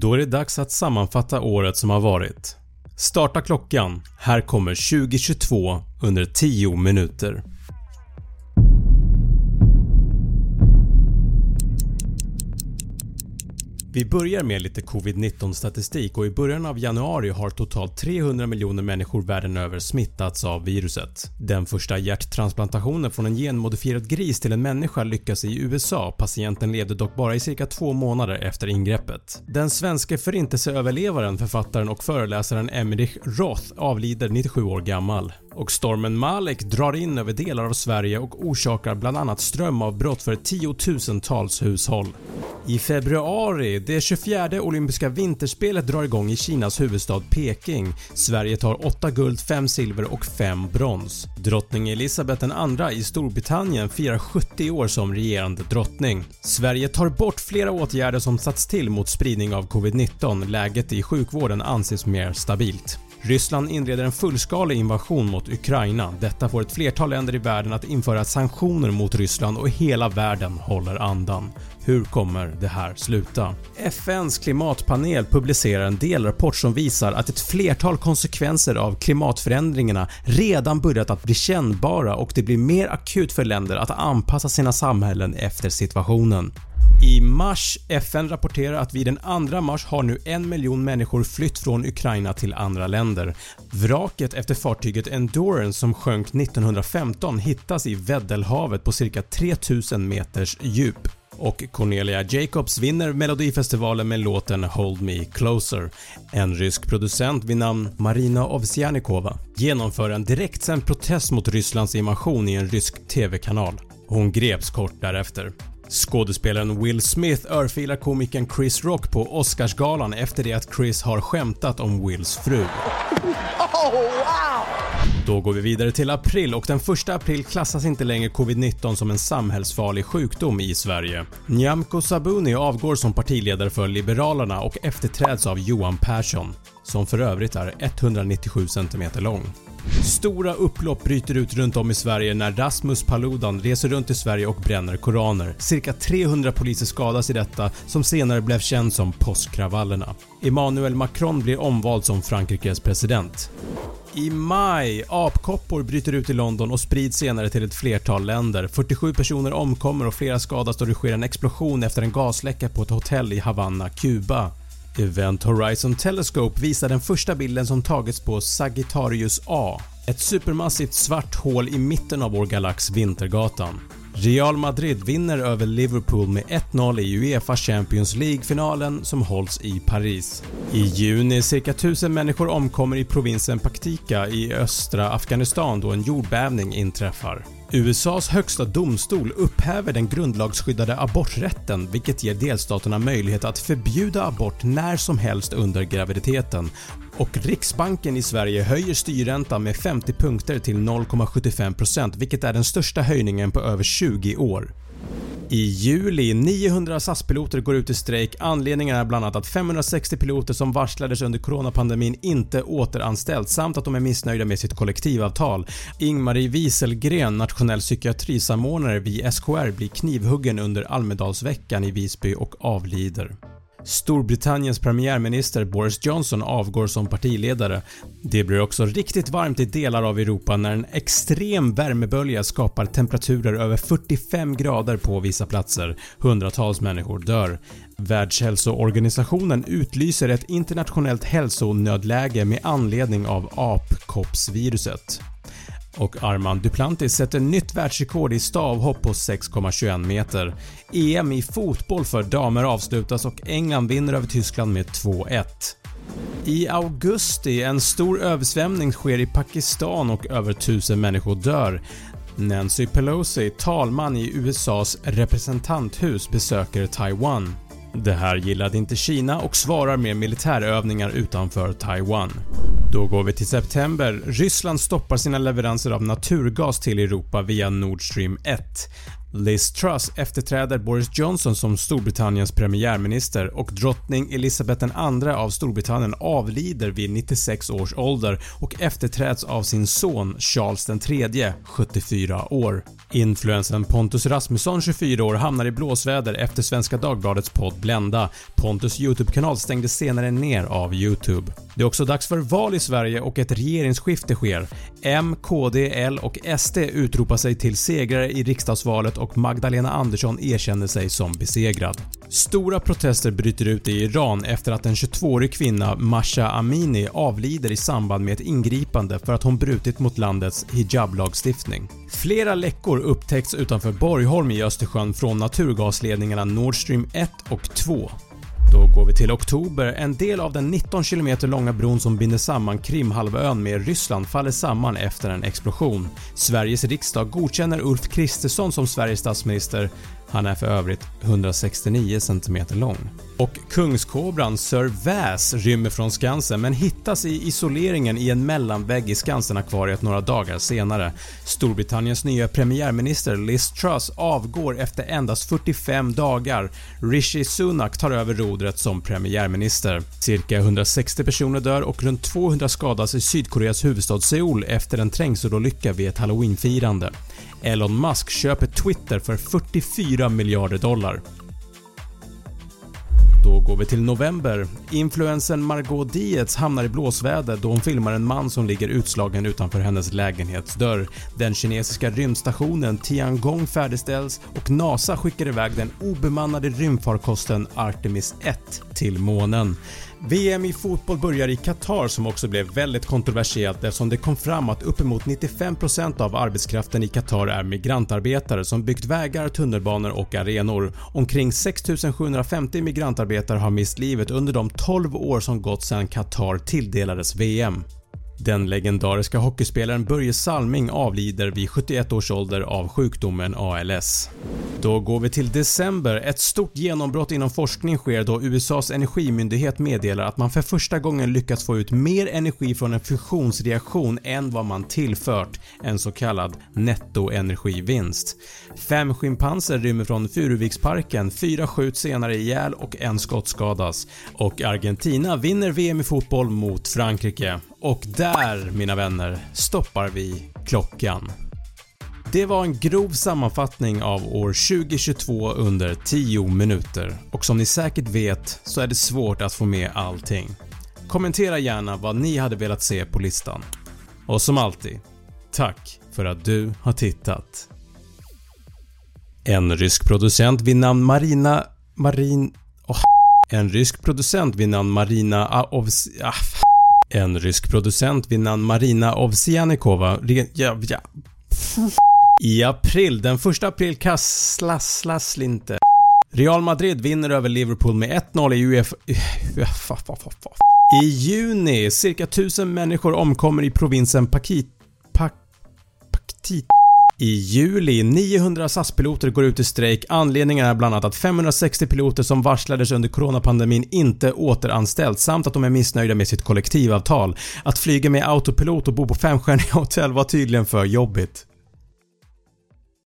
Då är det dags att sammanfatta året som har varit. Starta klockan, här kommer 2022 under 10 minuter. Vi börjar med lite covid-19 statistik och i början av januari har totalt 300 miljoner människor världen över smittats av viruset. Den första hjärttransplantationen från en genmodifierad gris till en människa lyckas i USA, patienten levde dock bara i cirka två månader efter ingreppet. Den svenske förintelseöverlevaren, författaren och föreläsaren Emmerich Roth avlider 97 år gammal och stormen Malek drar in över delar av Sverige och orsakar bland annat strömavbrott för tiotusentals hushåll. I februari, det 24 olympiska vinterspelet drar igång i Kinas huvudstad Peking. Sverige tar 8 guld, 5 silver och 5 brons. Drottning Elizabeth II i Storbritannien firar 70 år som regerande drottning. Sverige tar bort flera åtgärder som satts till mot spridning av covid-19. Läget i sjukvården anses mer stabilt. Ryssland inleder en fullskalig invasion mot Ukraina. Detta får ett flertal länder i världen att införa sanktioner mot Ryssland och hela världen håller andan. Hur kommer det här sluta? FNs klimatpanel publicerar en delrapport som visar att ett flertal konsekvenser av klimatförändringarna redan börjat att bli kännbara och det blir mer akut för länder att anpassa sina samhällen efter situationen. I mars FN rapporterar att vid den 2 mars har nu en miljon människor flytt från Ukraina till andra länder. Vraket efter fartyget Endurance som sjönk 1915 hittas i Väddellhavet på cirka 3000 meters djup och Cornelia Jacobs vinner melodifestivalen med låten “Hold Me Closer”. En rysk producent vid namn Marina Ovsjanikova genomför en direktsänd protest mot Rysslands invasion i en rysk TV-kanal. Hon greps kort därefter. Skådespelaren Will Smith örfilar komikern Chris Rock på Oscarsgalan efter det att Chris har skämtat om Wills fru. Oh, wow. Då går vi vidare till april och den 1 april klassas inte längre covid-19 som en samhällsfarlig sjukdom i Sverige. Nyamko Sabuni avgår som partiledare för Liberalerna och efterträds av Johan Persson, som för övrigt är 197 cm lång. Stora upplopp bryter ut runt om i Sverige när Rasmus Paludan reser runt i Sverige och bränner koraner. Cirka 300 poliser skadas i detta som senare blev känd som påskkravallerna. Emmanuel Macron blir omvald som Frankrikes president. I maj, apkoppor bryter ut i London och sprids senare till ett flertal länder. 47 personer omkommer och flera skadas då det sker en explosion efter en gasläcka på ett hotell i Havanna, Kuba. Event Horizon Telescope visar den första bilden som tagits på Sagittarius A, ett supermassivt svart hål i mitten av vår galax Vintergatan. Real Madrid vinner över Liverpool med 1-0 i Uefa Champions League-finalen som hålls i Paris. I juni cirka 1000 människor omkommer i provinsen Paktika i östra Afghanistan då en jordbävning inträffar. USAs högsta domstol upphäver den grundlagsskyddade aborträtten vilket ger delstaterna möjlighet att förbjuda abort när som helst under graviditeten och Riksbanken i Sverige höjer styrräntan med 50 punkter till 0,75% vilket är den största höjningen på över 20 år. I juli 900 SAS-piloter går ut i strejk. Anledningen är bland annat att 560 piloter som varslades under coronapandemin inte återanställts samt att de är missnöjda med sitt kollektivavtal. Ingmarie Wieselgren, nationell psykiatrisamordnare vid SKR blir knivhuggen under Almedalsveckan i Visby och avlider. Storbritanniens premiärminister Boris Johnson avgår som partiledare. Det blir också riktigt varmt i delar av Europa när en extrem värmebölja skapar temperaturer över 45 grader på vissa platser. Hundratals människor dör. Världshälsoorganisationen utlyser ett internationellt hälsonödläge med anledning av apkoppsviruset och Armand Duplantis sätter nytt världsrekord i stavhopp på 6,21 meter. EM i fotboll för damer avslutas och England vinner över Tyskland med 2-1. I augusti en stor översvämning sker i Pakistan och över 1000 människor dör. Nancy Pelosi, talman i USAs representanthus, besöker Taiwan. Det här gillade inte Kina och svarar med militärövningar utanför Taiwan. Då går vi till september. Ryssland stoppar sina leveranser av naturgas till Europa via Nord Stream 1. Liz Truss efterträder Boris Johnson som Storbritanniens premiärminister och drottning Elizabeth II av Storbritannien avlider vid 96 års ålder och efterträds av sin son Charles III, 74 år. Influensen Pontus Rasmusson, 24 år, hamnar i blåsväder efter Svenska Dagbladets podd Blenda. Pontus YouTube-kanal stängdes senare ner av YouTube. Det är också dags för val i Sverige och ett regeringsskifte sker. M, KD, L och SD utropar sig till segrare i riksdagsvalet och Magdalena Andersson erkänner sig som besegrad. Stora protester bryter ut i Iran efter att en 22-årig kvinna, Masha Amini, avlider i samband med ett ingripande för att hon brutit mot landets hijablagstiftning. Flera läckor upptäcks utanför Borgholm i Östersjön från naturgasledningarna Nord Stream 1 och 2. Då går vi till oktober. En del av den 19 km långa bron som binder samman Krimhalvön med Ryssland faller samman efter en explosion. Sveriges riksdag godkänner Ulf Kristersson som Sveriges statsminister han är för övrigt 169 cm lång. Och kungskobran Sir Väs rymmer från Skansen men hittas i isoleringen i en mellanvägg i Skansen-akvariet några dagar senare. Storbritanniens nya premiärminister Liz Truss avgår efter endast 45 dagar. Rishi Sunak tar över rodret som premiärminister. Cirka 160 personer dör och runt 200 skadas i Sydkoreas huvudstad Seoul efter en trängselolycka vid ett halloweenfirande. Elon Musk köper Twitter för 44 miljarder dollar. Då går vi till november. Influensen Margot Dietz hamnar i blåsväder då hon filmar en man som ligger utslagen utanför hennes lägenhetsdörr. Den kinesiska rymdstationen Tiangong färdigställs och NASA skickar iväg den obemannade rymdfarkosten Artemis 1 till månen. VM i fotboll börjar i Qatar som också blev väldigt kontroversiellt eftersom det kom fram att uppemot 95% av arbetskraften i Qatar är migrantarbetare som byggt vägar, tunnelbanor och arenor. Omkring 6750 migrantarbetare har mist livet under de 12 år som gått sedan Qatar tilldelades VM. Den legendariska hockeyspelaren Börje Salming avlider vid 71 års ålder av sjukdomen ALS. Då går vi till december. Ett stort genombrott inom forskning sker då USAs energimyndighet meddelar att man för första gången lyckats få ut mer energi från en fusionsreaktion än vad man tillfört, en så kallad nettoenergivinst. Fem schimpanser rymmer från Furuviksparken, fyra skjuts senare ihjäl och en skottskadas. Och Argentina vinner VM i fotboll mot Frankrike. Och där mina vänner stoppar vi klockan. Det var en grov sammanfattning av år 2022 under 10 minuter och som ni säkert vet så är det svårt att få med allting. Kommentera gärna vad ni hade velat se på listan. Och som alltid, tack för att du har tittat. En rysk producent vid namn Marina... Marin... Oh, en rysk producent vid namn Marina Aovs... Ah, en rysk producent vid namn Marina Ovsianikova ja, ja. I april, den 1 april kasslas inte. Real Madrid vinner över Liverpool med 1-0 i Uefa... I juni, cirka 1000 människor omkommer i provinsen Pakit... Pak... Paktit... I juli, 900 SAS-piloter går ut i strejk. Anledningen är bland annat att 560 piloter som varslades under coronapandemin inte återanställts samt att de är missnöjda med sitt kollektivavtal. Att flyga med autopilot och bo på femstjärniga hotell var tydligen för jobbigt.